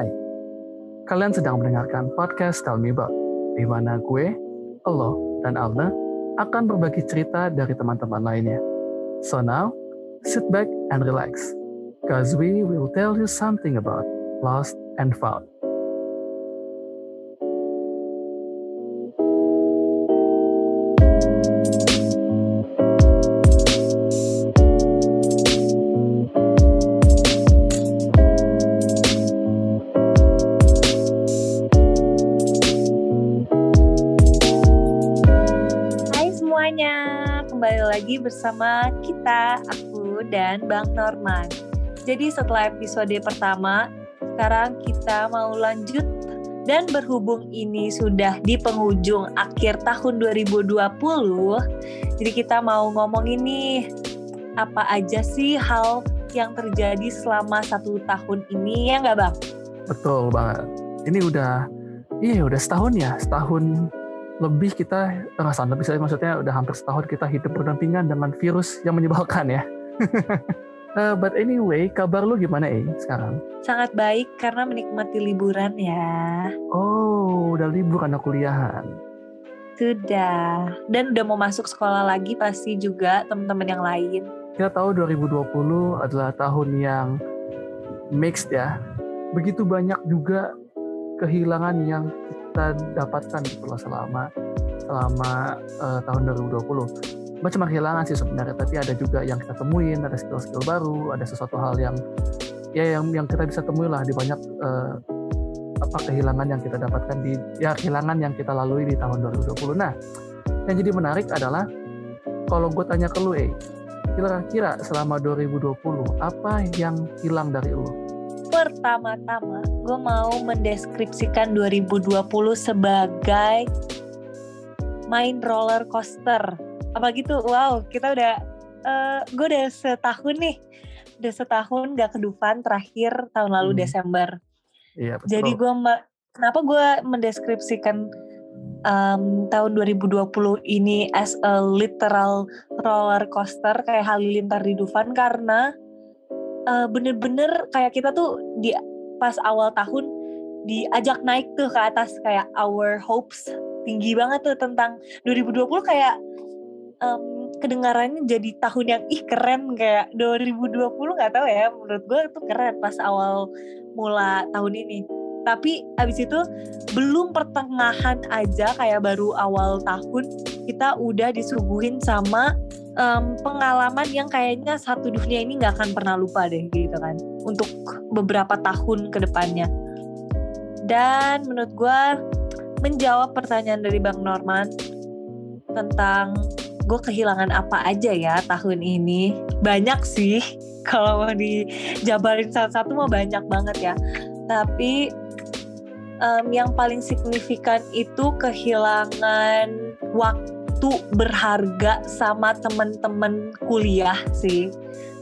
Hai, kalian sedang mendengarkan podcast Tell Me About, di mana gue, lo, dan Alda akan berbagi cerita dari teman-teman lainnya. So now, sit back and relax, cause we will tell you something about lost and found. Bersama kita, aku dan Bang Norman. Jadi setelah episode pertama, sekarang kita mau lanjut dan berhubung ini sudah di penghujung akhir tahun 2020, jadi kita mau ngomong ini apa aja sih hal yang terjadi selama satu tahun ini ya nggak bang? Betul banget. Ini udah, iya udah setahun ya, setahun lebih kita rasa lebih saya maksudnya udah hampir setahun kita hidup berdampingan dengan virus yang menyebalkan ya. uh, but anyway, kabar lu gimana eh sekarang? Sangat baik karena menikmati liburan ya. Oh, udah libur karena kuliahan. Sudah. Dan udah mau masuk sekolah lagi pasti juga teman-teman yang lain. Kita tahu 2020 adalah tahun yang mixed ya. Begitu banyak juga kehilangan yang kita dapatkan gitu loh selama selama uh, tahun 2020 macam kehilangan sih sebenarnya tapi ada juga yang kita temuin ada skill-skill baru ada sesuatu hal yang ya yang yang kita bisa temui lah di banyak uh, apa kehilangan yang kita dapatkan di ya kehilangan yang kita lalui di tahun 2020 nah yang jadi menarik adalah kalau gue tanya ke lu eh kira-kira selama 2020 apa yang hilang dari lu? Pertama-tama gue mau mendeskripsikan 2020 sebagai main roller coaster. Apa gitu? Wow, kita udah uh, gue udah setahun nih. Udah setahun gak ke Dufan terakhir tahun lalu hmm. Desember. Iya, betul. Jadi gue kenapa gue mendeskripsikan um, tahun 2020 ini as a literal roller coaster kayak halilintar di Dufan karena uh, bener-bener kayak kita tuh di pas awal tahun diajak naik tuh ke atas kayak our hopes tinggi banget tuh tentang 2020 kayak um, kedengarannya jadi tahun yang ih keren kayak 2020 nggak tahu ya menurut gue tuh keren pas awal mula tahun ini. Tapi abis itu belum pertengahan aja kayak baru awal tahun kita udah disuguhin sama um, pengalaman yang kayaknya satu dunia ini nggak akan pernah lupa deh gitu kan. Untuk beberapa tahun ke depannya. Dan menurut gue menjawab pertanyaan dari Bang Norman tentang gue kehilangan apa aja ya tahun ini. Banyak sih. Kalau mau dijabarin satu-satu mau banyak banget ya. Tapi um, yang paling signifikan itu kehilangan waktu waktu berharga sama temen-temen kuliah sih.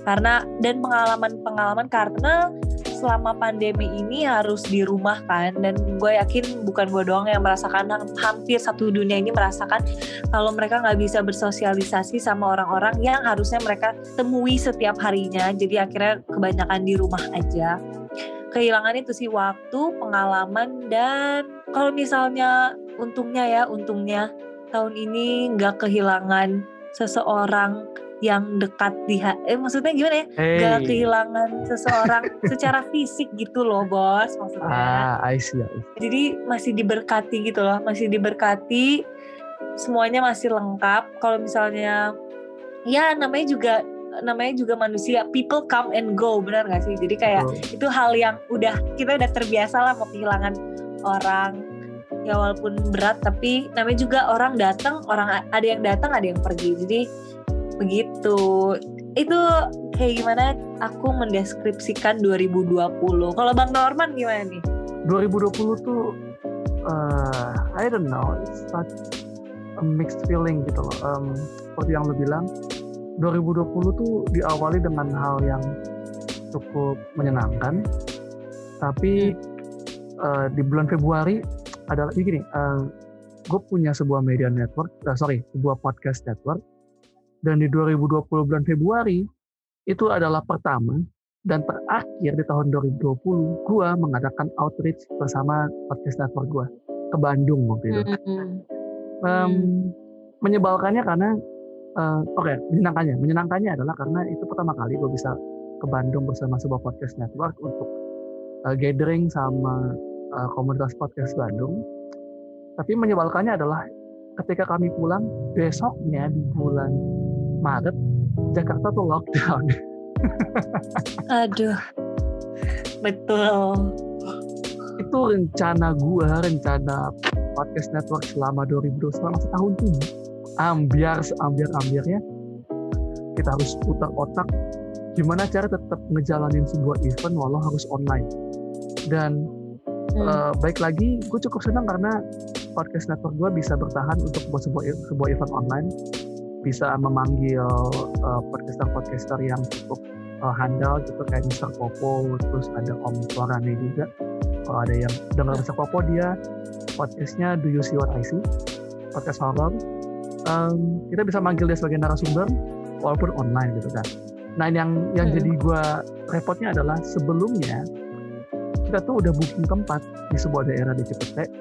Karena dan pengalaman-pengalaman karena selama pandemi ini harus di rumah kan. Dan gue yakin bukan gue doang yang merasakan hampir satu dunia ini merasakan kalau mereka nggak bisa bersosialisasi sama orang-orang yang harusnya mereka temui setiap harinya. Jadi akhirnya kebanyakan di rumah aja. Kehilangan itu sih waktu pengalaman dan kalau misalnya untungnya ya untungnya tahun ini nggak kehilangan seseorang yang dekat di eh maksudnya gimana ya hey. gak kehilangan seseorang secara fisik gitu loh bos maksudnya ah I see, I see. jadi masih diberkati gitu loh masih diberkati semuanya masih lengkap kalau misalnya ya namanya juga namanya juga manusia people come and go benar gak sih jadi kayak oh. itu hal yang udah kita udah terbiasa lah mau kehilangan orang ya walaupun berat tapi namanya juga orang datang orang ada yang datang ada yang pergi. Jadi begitu. Itu kayak gimana? Aku mendeskripsikan 2020 kalau Bang Norman gimana nih? 2020 tuh uh, I don't know. It's such a mixed feeling gitu loh. Um, seperti yang lo bilang 2020 tuh diawali dengan hal yang cukup menyenangkan. Tapi uh, di bulan Februari adalah gini, uh, gue punya sebuah media network, uh, sorry, sebuah podcast network, dan di 2020 bulan Februari itu adalah pertama Dan terakhir di tahun 2020, gue mengadakan outreach bersama podcast network gue ke Bandung waktu itu. Hmm. Um, menyebalkannya karena uh, oke okay, menyenangkannya menyenangkannya adalah karena itu pertama kali gue bisa ke Bandung bersama sebuah podcast network untuk uh, gathering sama uh, komunitas podcast Bandung. Tapi menyebalkannya adalah ketika kami pulang besoknya di bulan Maret Jakarta tuh lockdown. Aduh. Betul. Itu rencana gua rencana podcast network selama 2020 selama setahun tuh. Ambiar seambiar ambiarnya kita harus putar otak. Gimana cara tetap ngejalanin sebuah event walau harus online. Dan hmm. uh, baik lagi gue cukup senang karena podcast network gue bisa bertahan untuk buat sebuah sebuah event online bisa memanggil uh, podcaster-podcaster yang cukup uh, handal gitu kayak Mr. Popo terus ada Om Suarane juga kalau ada yang dengar Mr. Popo dia podcastnya Do You See What I See podcast horror um, kita bisa manggil dia sebagai narasumber walaupun online gitu kan. Nah yang yang hmm. jadi gue repotnya adalah sebelumnya kita tuh udah booking tempat di sebuah daerah di Cipete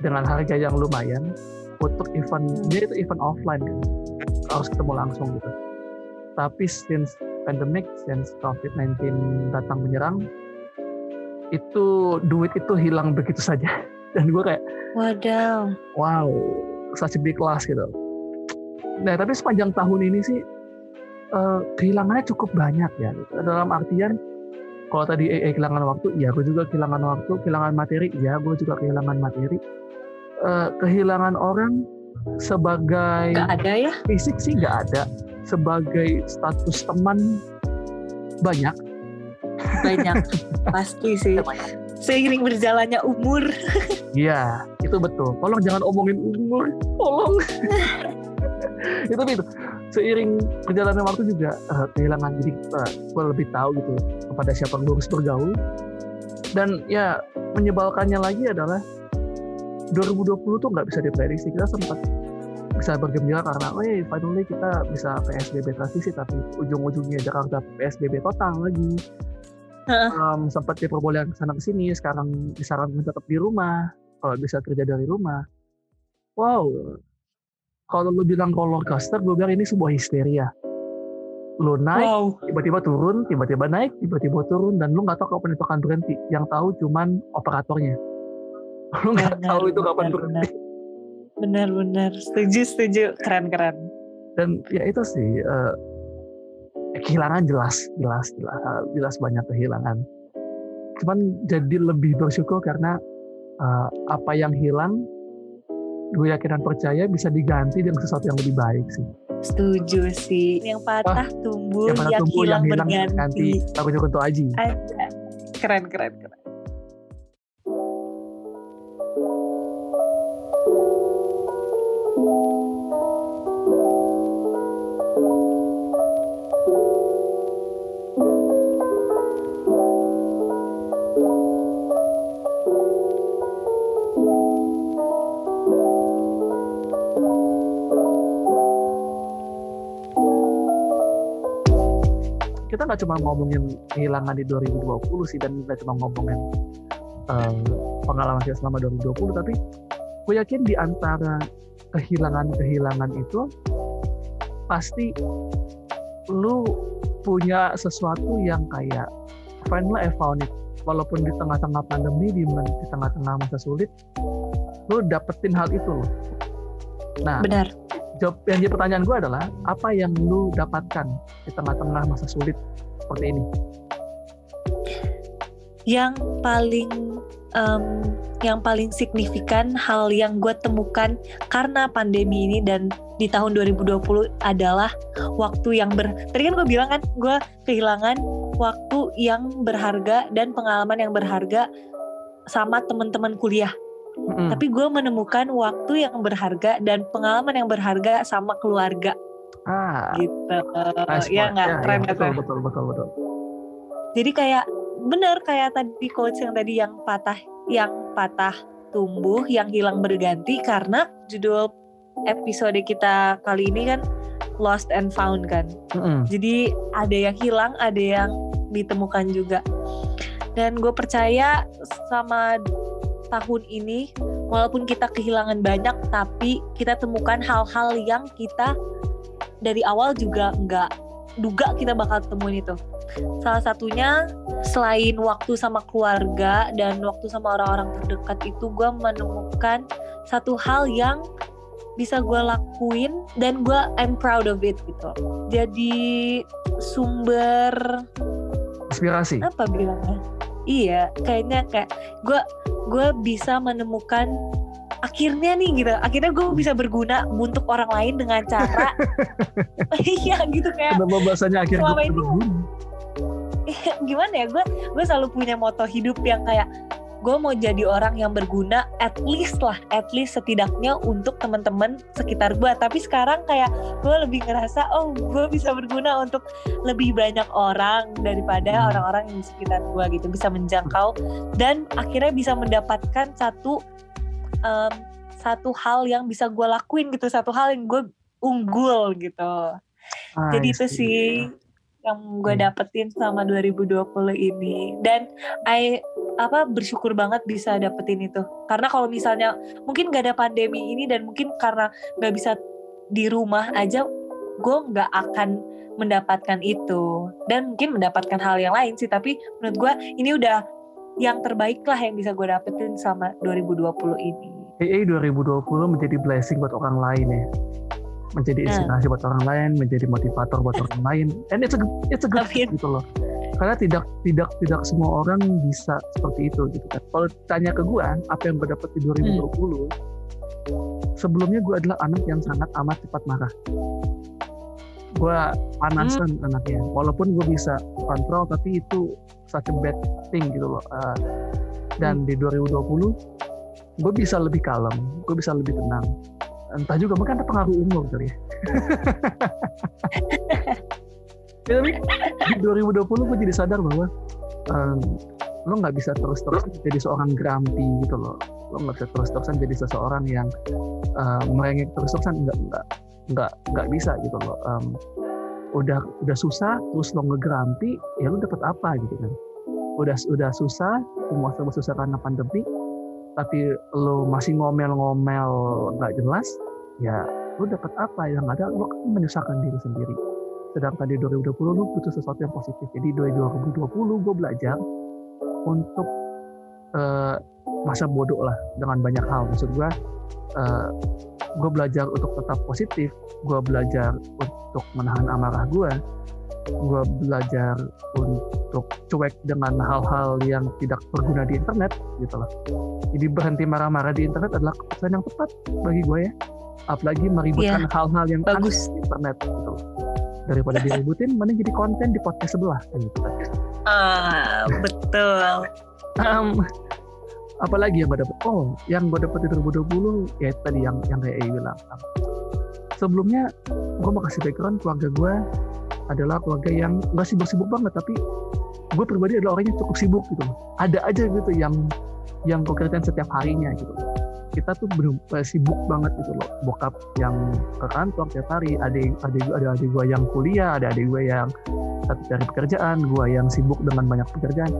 dengan harga yang lumayan untuk event dia itu event offline kan harus ketemu langsung gitu. Tapi since pandemic, since COVID-19 datang menyerang, itu duit itu hilang begitu saja. Dan gue kayak, wadaw, wow, such a big loss gitu Nah, tapi sepanjang tahun ini sih uh, kehilangannya cukup banyak ya. Gitu. Dalam artian kalau tadi eh, kehilangan waktu, iya gue juga kehilangan waktu, kehilangan materi, iya gue juga kehilangan materi. Uh, kehilangan orang sebagai gak ada ya? fisik sih nggak ada. Sebagai status teman banyak. Banyak pasti sih. Seiring berjalannya umur. Iya itu betul. Tolong jangan omongin umur tolong itu itu seiring perjalanan waktu juga uh, kehilangan jadi uh, eh, gue lebih tahu gitu kepada siapa gue harus bergaul. Dan ya menyebalkannya lagi adalah 2020 tuh nggak bisa diprediksi. Kita sempat bisa bergembira karena oh hey, finally kita bisa PSBB transisi tapi ujung-ujungnya Jakarta PSBB total lagi. Um, sempat diperbolehkan ke sana ke sini sekarang disarankan tetap di rumah. Kalau bisa kerja dari rumah. Wow kalau lu bilang roller coaster, gue bilang ini sebuah histeria. Lu naik, wow. tiba-tiba turun, tiba-tiba naik, tiba-tiba turun, dan lu nggak tahu kapan itu akan berhenti. Yang tahu cuman operatornya. Lu nggak tahu itu kapan benar, berhenti. Benar-benar, setuju, setuju, keren-keren. Dan ya itu sih, uh, kehilangan jelas, jelas, jelas, jelas banyak kehilangan. Cuman jadi lebih bersyukur karena uh, apa yang hilang gue yakin dan percaya bisa diganti dengan sesuatu yang lebih baik sih. Setuju sih. Yang patah tumbuh, yang, patah yang tumbuh, hilang, yang hilang berganti. Aku juga untuk Aji. Ada. Keren, keren, keren. Nggak cuma ngomongin kehilangan di 2020 sih dan nggak cuma ngomongin um, pengalaman kita selama 2020 tapi gue yakin di antara kehilangan-kehilangan itu pasti lu punya sesuatu yang kayak finally I found it walaupun di tengah-tengah pandemi di, di tengah-tengah masa sulit lu dapetin hal itu loh. Nah benar jawab yang jadi pertanyaan gue adalah apa yang lu dapatkan di tengah-tengah masa sulit seperti ini? Yang paling um, yang paling signifikan hal yang gue temukan karena pandemi ini dan di tahun 2020 adalah waktu yang ber tadi kan gue bilang kan gue kehilangan waktu yang berharga dan pengalaman yang berharga sama teman-teman kuliah Mm. Tapi gue menemukan waktu yang berharga dan pengalaman yang berharga sama keluarga. Ah. Gitu. Nice ya nggak? Ya, Keren ya, betul, betul, betul, betul. Jadi kayak bener kayak tadi coach yang tadi yang patah, yang patah tumbuh, yang hilang berganti karena judul episode kita kali ini kan lost and found kan. Mm -hmm. Jadi ada yang hilang, ada yang ditemukan juga dan gue percaya sama tahun ini walaupun kita kehilangan banyak tapi kita temukan hal-hal yang kita dari awal juga nggak duga kita bakal temuin itu. Salah satunya selain waktu sama keluarga dan waktu sama orang-orang terdekat itu gue menemukan satu hal yang bisa gue lakuin dan gue I'm proud of it gitu. Jadi sumber inspirasi apa bilangnya iya kayaknya kayak gue gue bisa menemukan akhirnya nih gitu. Akhirnya gue bisa berguna untuk orang lain dengan cara iya gitu kayak kenapa bahasanya akhirnya selama ini gimana ya? Gue gue selalu punya moto hidup yang kayak gue mau jadi orang yang berguna at least lah at least setidaknya untuk teman-teman sekitar gue tapi sekarang kayak gue lebih ngerasa oh gue bisa berguna untuk lebih banyak orang daripada Hmm. orang-orang yang di sekitar gue gitu. Bisa menjangkau dan akhirnya bisa mendapatkan satu em, satu hal yang bisa gue lakuin gitu. Satu hal yang gue unggul gitu. Jadi itu sih yang gue Hmm. dapetin sama 2020 ini. Dan I apa bersyukur banget bisa dapetin itu. Karena kalau misalnya mungkin gak ada pandemi ini dan mungkin karena gak bisa di rumah aja gue nggak akan mendapatkan itu. Dan mungkin mendapatkan hal yang lain sih tapi menurut gue ini udah yang terbaik lah yang bisa gue dapetin sama 2020 ini. AA 2020 menjadi blessing buat orang lain ya menjadi Hmm. inspirasi buat orang lain menjadi motivator buat orang lain. And it's a it's a good thing gitu loh. Karena tidak tidak tidak semua orang bisa seperti itu gitu kan. Kalau tanya ke gue apa yang gue dapet di 2020 sebelumnya gue adalah anak yang sangat amat cepat marah. Gue panasan anaknya. Walaupun gue bisa kontrol tapi itu such a bad thing gitu loh Uh, dan di 2020 gue bisa lebih kalem gue bisa lebih tenang entah juga mungkin ada pengaruh umur kali ya. Ya, tapi di 2020 gue jadi sadar bahwa em, lo nggak bisa terus-terus jadi seorang grumpy gitu loh. Lo nggak bisa terus-terusan jadi seseorang yang uh, merengek terus-terusan nggak nggak nggak nggak bisa gitu loh. Em, udah udah susah terus lo ngegrampi ya lo dapat apa gitu kan? Udah udah susah semua serba susah karena pandemi tapi lo masih ngomel-ngomel nggak jelas ya lo dapat apa yang ada lo kan menyusahkan diri sendiri. Sedangkan di 2020 lo butuh sesuatu yang positif. Jadi di 2020 gue belajar untuk eh, masa bodoh lah dengan banyak hal. Maksud gue eh, gue belajar untuk tetap positif gue belajar untuk menahan amarah gue gue belajar untuk cuek dengan hal-hal yang tidak berguna di internet gitu loh jadi berhenti marah-marah di internet adalah keputusan yang tepat bagi gue ya. Apalagi meributkan hal-hal yang bagus. di internet gitu. Daripada diributin mending jadi konten di podcast sebelah gitu. Ah betul. Em, apalagi yang gue dapet? Oh yang gue dapet di 2020 ya tadi yang yang kayak bilang. Sebelumnya gue mau kasih background keluarga gue adalah keluarga yang nggak sibuk-sibuk banget tapi gue pribadi adalah orang yang cukup sibuk gitu. Ada aja gitu yang yang gue kerjain setiap harinya gitu. Kita tuh bener sibuk banget gitu loh. Bokap yang ke kantor tiap hari adik adik ada adik gue yang kuliah ada adik gue yang satu cari pekerjaan gue yang sibuk dengan banyak pekerjaan.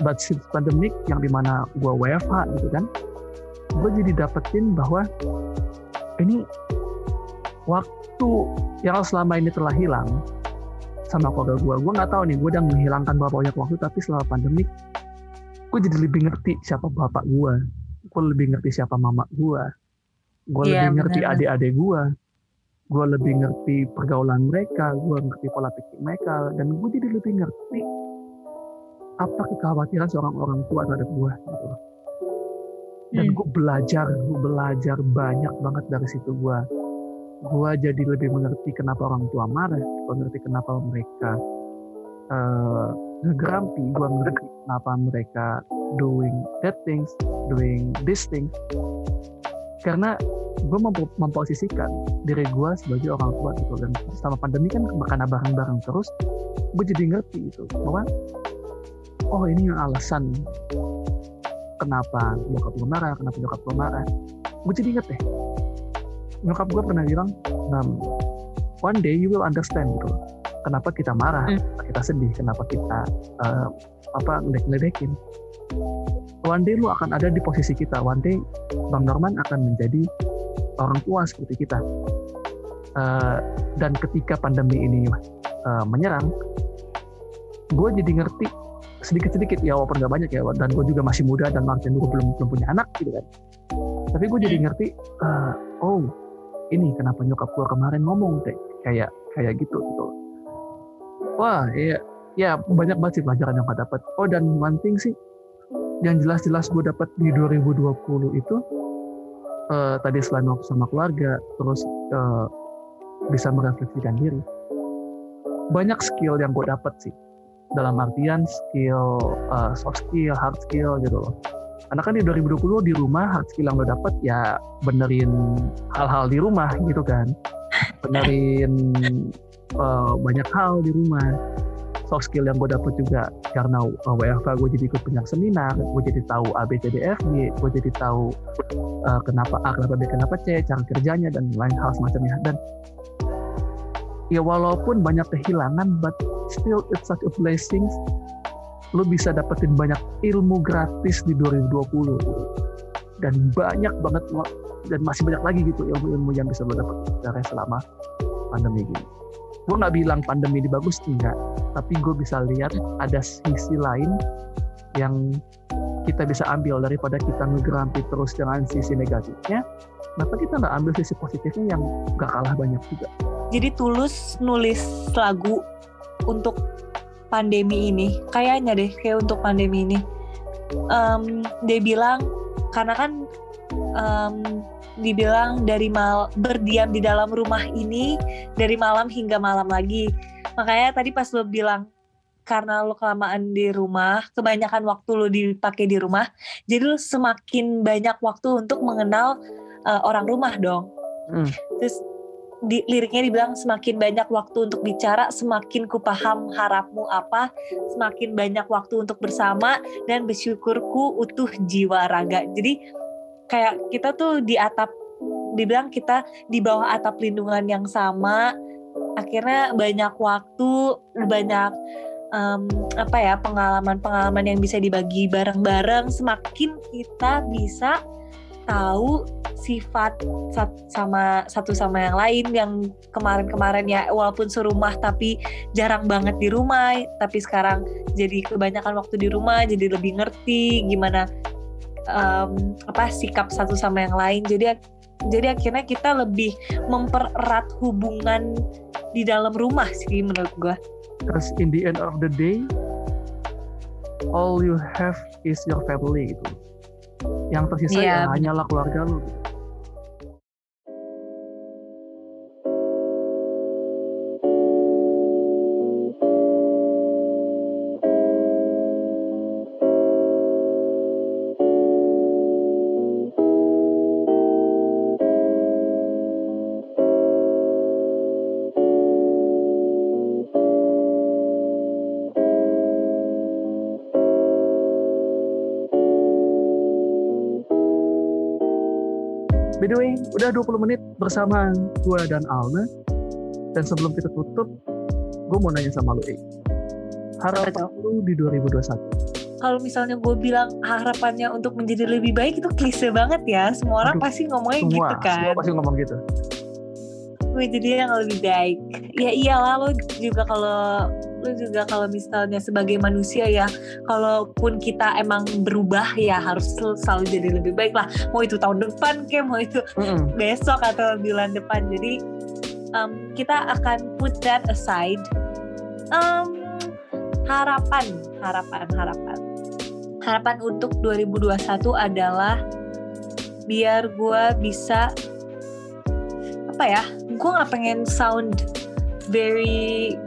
But since pandemic yang di mana gue WFH gitu kan gue jadi dapetin bahwa ini waktu yang selama ini telah hilang sama keluarga gue gue nggak tahu nih gue udah menghilangkan berapa banyak waktu tapi selama pandemik gue jadi lebih ngerti siapa bapak gue gue lebih ngerti siapa mama gue gue Iya, lebih ngerti adik-adik gue gue lebih ngerti pergaulan mereka gue ngerti pola pikir mereka dan gue jadi lebih ngerti apa kekhawatiran seorang orang tua terhadap gue gitu loh. dan Hmm. gue belajar gue belajar banyak banget dari situ gue gue jadi lebih mengerti kenapa orang tua marah gue ngerti kenapa mereka uh, ngegrampi gue ngerti kenapa mereka doing that things doing this things karena gue mempo- memposisikan diri gue sebagai orang tua gitu dan selama pandemi kan karena bareng-bareng terus gue jadi ngerti itu bahwa oh ini yang alasan kenapa bokap gue marah kenapa nyokap gue marah. Gue jadi inget deh nyokap gue pernah bilang "Nam, one day you will understand gitu loh. Kenapa kita marah hmm. kita sedih kenapa kita uh, apa ngeledek-ngeledekin one day lu akan ada di posisi kita. One day bang Norman akan menjadi orang tua seperti kita. Uh, dan ketika pandemi ini uh, menyerang gue jadi ngerti sedikit-sedikit ya walaupun gak banyak ya dan gue juga masih muda dan Martin gue belum belum punya anak gitu kan. Tapi gue jadi ngerti uh, oh ini kenapa nyokap gue kemarin ngomong kayak kayak kayak gitu gitu. Wah iya ya banyak banget sih pelajaran yang gue dapat oh dan one thing sih yang jelas-jelas gue dapat di 2020 itu uh, tadi selain waktu sama keluarga terus uh, bisa merefleksikan diri. Banyak skill yang gue dapat sih. Dalam artian skill uh, soft skill hard skill gitu loh karena kan di 2020 di rumah hard skill yang lo dapat ya benerin hal-hal di rumah gitu kan. Benerin uh, banyak hal di rumah. Soft skill yang gue dapet juga karena uh, WFH gue jadi ikut banyak seminar gue jadi tahu A B C D F G gue jadi tahu uh, kenapa A kenapa B kenapa C cara kerjanya dan lain hal semacamnya. Dan ya walaupun banyak kehilangan but still it's such a blessing lo bisa dapetin banyak ilmu gratis di 2020 dan banyak banget dan masih banyak lagi gitu ilmu-ilmu yang bisa lo dapet dari selama pandemi ini. Gue nggak bilang pandemi ini bagus enggak. Tapi gue bisa lihat ada sisi lain yang kita bisa ambil daripada kita ngegerampi terus dengan sisi negatifnya. Kenapa kita nggak ambil sisi positifnya yang gak kalah banyak juga? Jadi tulus nulis lagu untuk pandemi ini kayaknya deh kayak untuk pandemi ini um, dia bilang karena kan um, dibilang dari mal berdiam di dalam rumah ini dari malam hingga malam lagi. Makanya tadi pas lo bilang karena lo kelamaan di rumah, kebanyakan waktu lo dipakai di rumah, jadi lo semakin banyak waktu untuk mengenal uh, orang rumah dong. Hmm. Terus di, liriknya dibilang semakin banyak waktu untuk bicara, semakin kupaham harapmu apa, semakin banyak waktu untuk bersama dan bersyukurku utuh jiwa raga. Jadi kayak kita tuh di atap dibilang kita di bawah atap lindungan yang sama akhirnya banyak waktu banyak um, apa ya pengalaman-pengalaman yang bisa dibagi bareng-bareng semakin kita bisa tahu sifat sama satu sama yang lain yang kemarin-kemarin ya walaupun serumah tapi jarang banget di rumah tapi sekarang jadi kebanyakan waktu di rumah jadi lebih ngerti gimana um, apa sikap satu sama yang lain jadi jadi akhirnya kita lebih mempererat hubungan di dalam rumah sih menurut gue. Because in the end of the day, all you have is your family gitu. Yang tersisa yeah. ya hanyalah keluarga lu. By the way, udah 20 menit bersama gue dan Alna. Dan sebelum kita tutup, gue mau nanya sama lu, Eh. Harapan lu di 2021? Kalau misalnya gue bilang harapannya untuk menjadi lebih baik itu klise banget ya. Semua orang Aduh, pasti ngomongnya semua, gitu kan. Semua pasti ngomong gitu. Gue jadi yang lebih baik. Ya iyalah lo juga kalau lu juga kalau misalnya sebagai manusia ya kalaupun kita emang berubah ya harus selalu jadi lebih baik lah. Mau itu tahun depan kayak mau itu mm-hmm. besok atau bulan depan. Jadi um, kita akan put that aside. Um, harapan harapan harapan. Harapan untuk 2021 adalah biar gue bisa apa ya gue nggak pengen sound very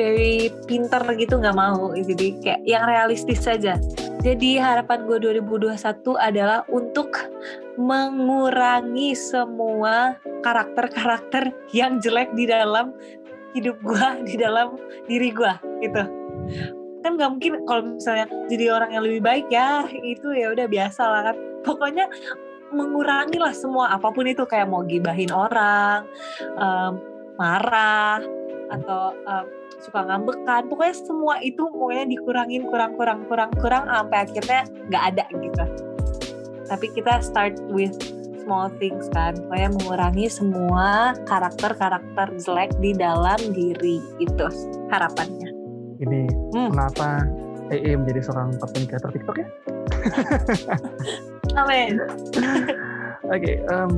very pinter gitu nggak mau. Jadi kayak yang realistis saja. Jadi harapan gue 2021 adalah untuk mengurangi semua karakter-karakter yang jelek di dalam hidup gue di dalam diri gue gitu. Kan nggak mungkin kalau misalnya jadi orang yang lebih baik ya itu ya udah biasa lah kan. Pokoknya mengurangi lah semua apa pun itu kayak mau gibahin orang um, marah atau um, suka ngambekan pokoknya semua itu pokoknya dikurangin kurang kurang kurang kurang sampai akhirnya nggak ada gitu. Tapi kita start with small things kan. Pokoknya mengurangi semua karakter-karakter jelek di dalam diri itu harapannya. Ini hmm. kenapa EE menjadi seorang content creator TikTok ya? Amin Oke, okay, um,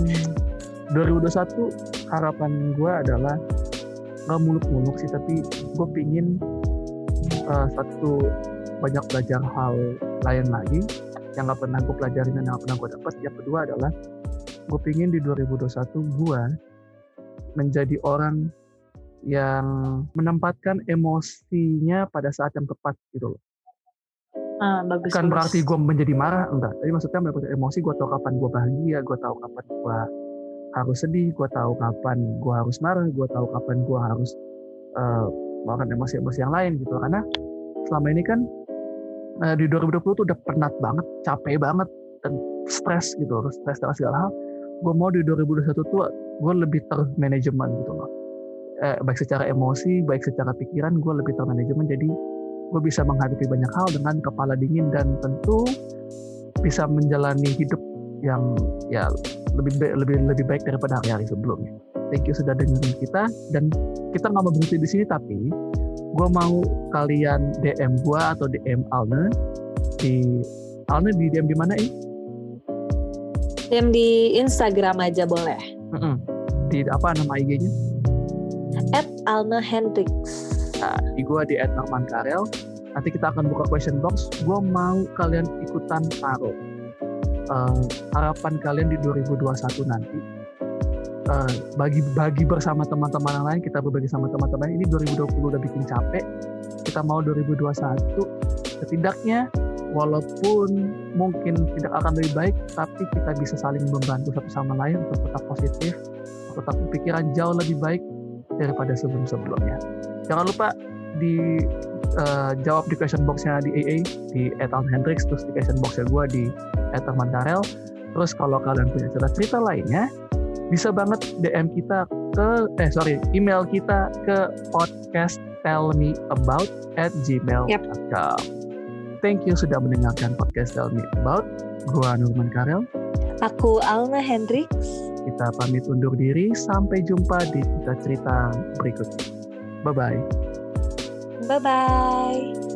2021 harapan gue adalah nggak muluk-muluk sih tapi gue pingin uh, satu banyak belajar hal lain lagi yang nggak pernah gue pelajarin dan yang gak pernah gue dapat yang kedua adalah gue pingin di 2021 gue menjadi orang yang menempatkan emosinya pada saat yang tepat gitu loh Ah, bagus, Bukan bagus. berarti gue menjadi marah, enggak. Tapi maksudnya mendapatkan emosi, gue tahu kapan gue bahagia, gue tahu kapan gue harus sedih, gue tahu kapan gue harus marah, gue tahu kapan gue harus uh, melakukan emosi-emosi yang lain gitu. Karena selama ini kan uh, di 2020 tuh udah penat banget, capek banget, dan stres gitu, stres dengan segala hal. Gue mau di 2021 tuh gue lebih termanajemen gitu loh. Eh, baik secara emosi, baik secara pikiran, gue lebih termanajemen. Jadi gue bisa menghadapi banyak hal dengan kepala dingin dan tentu bisa menjalani hidup yang ya lebih baik, lebih lebih baik daripada hari-hari sebelumnya. Thank you sudah dengerin kita dan kita nggak mau berhenti di sini tapi gue mau kalian DM gue atau DM Alne di Alne di DM di mana ini? DM di Instagram aja boleh. Mm -mm. Di apa nama IG-nya? At Alna Hendrix. Nah, di gue di Karel. Nanti kita akan buka question box. Gue mau kalian ikutan taruh uh, harapan kalian di 2021 nanti. Uh, bagi bagi bersama teman-teman lain kita berbagi sama teman-teman ini 2020 udah bikin capek. Kita mau 2021 setidaknya walaupun mungkin tidak akan lebih baik tapi kita bisa saling membantu satu sama lain untuk tetap positif tetap berpikiran jauh lebih baik daripada sebelum-sebelumnya. Jangan lupa di uh, jawab di question boxnya di AA di Ethan Hendrix terus di question boxnya gue di Ethan Karel terus kalau kalian punya cerita-cerita lainnya bisa banget DM kita ke eh sorry email kita ke podcast tell me about at gmail.com yep. thank you sudah mendengarkan podcast tell me about. Gue Nurman Karel. Aku Alna Hendrix kita pamit undur diri. Sampai jumpa di cerita-cerita berikutnya bye bye Bye bye.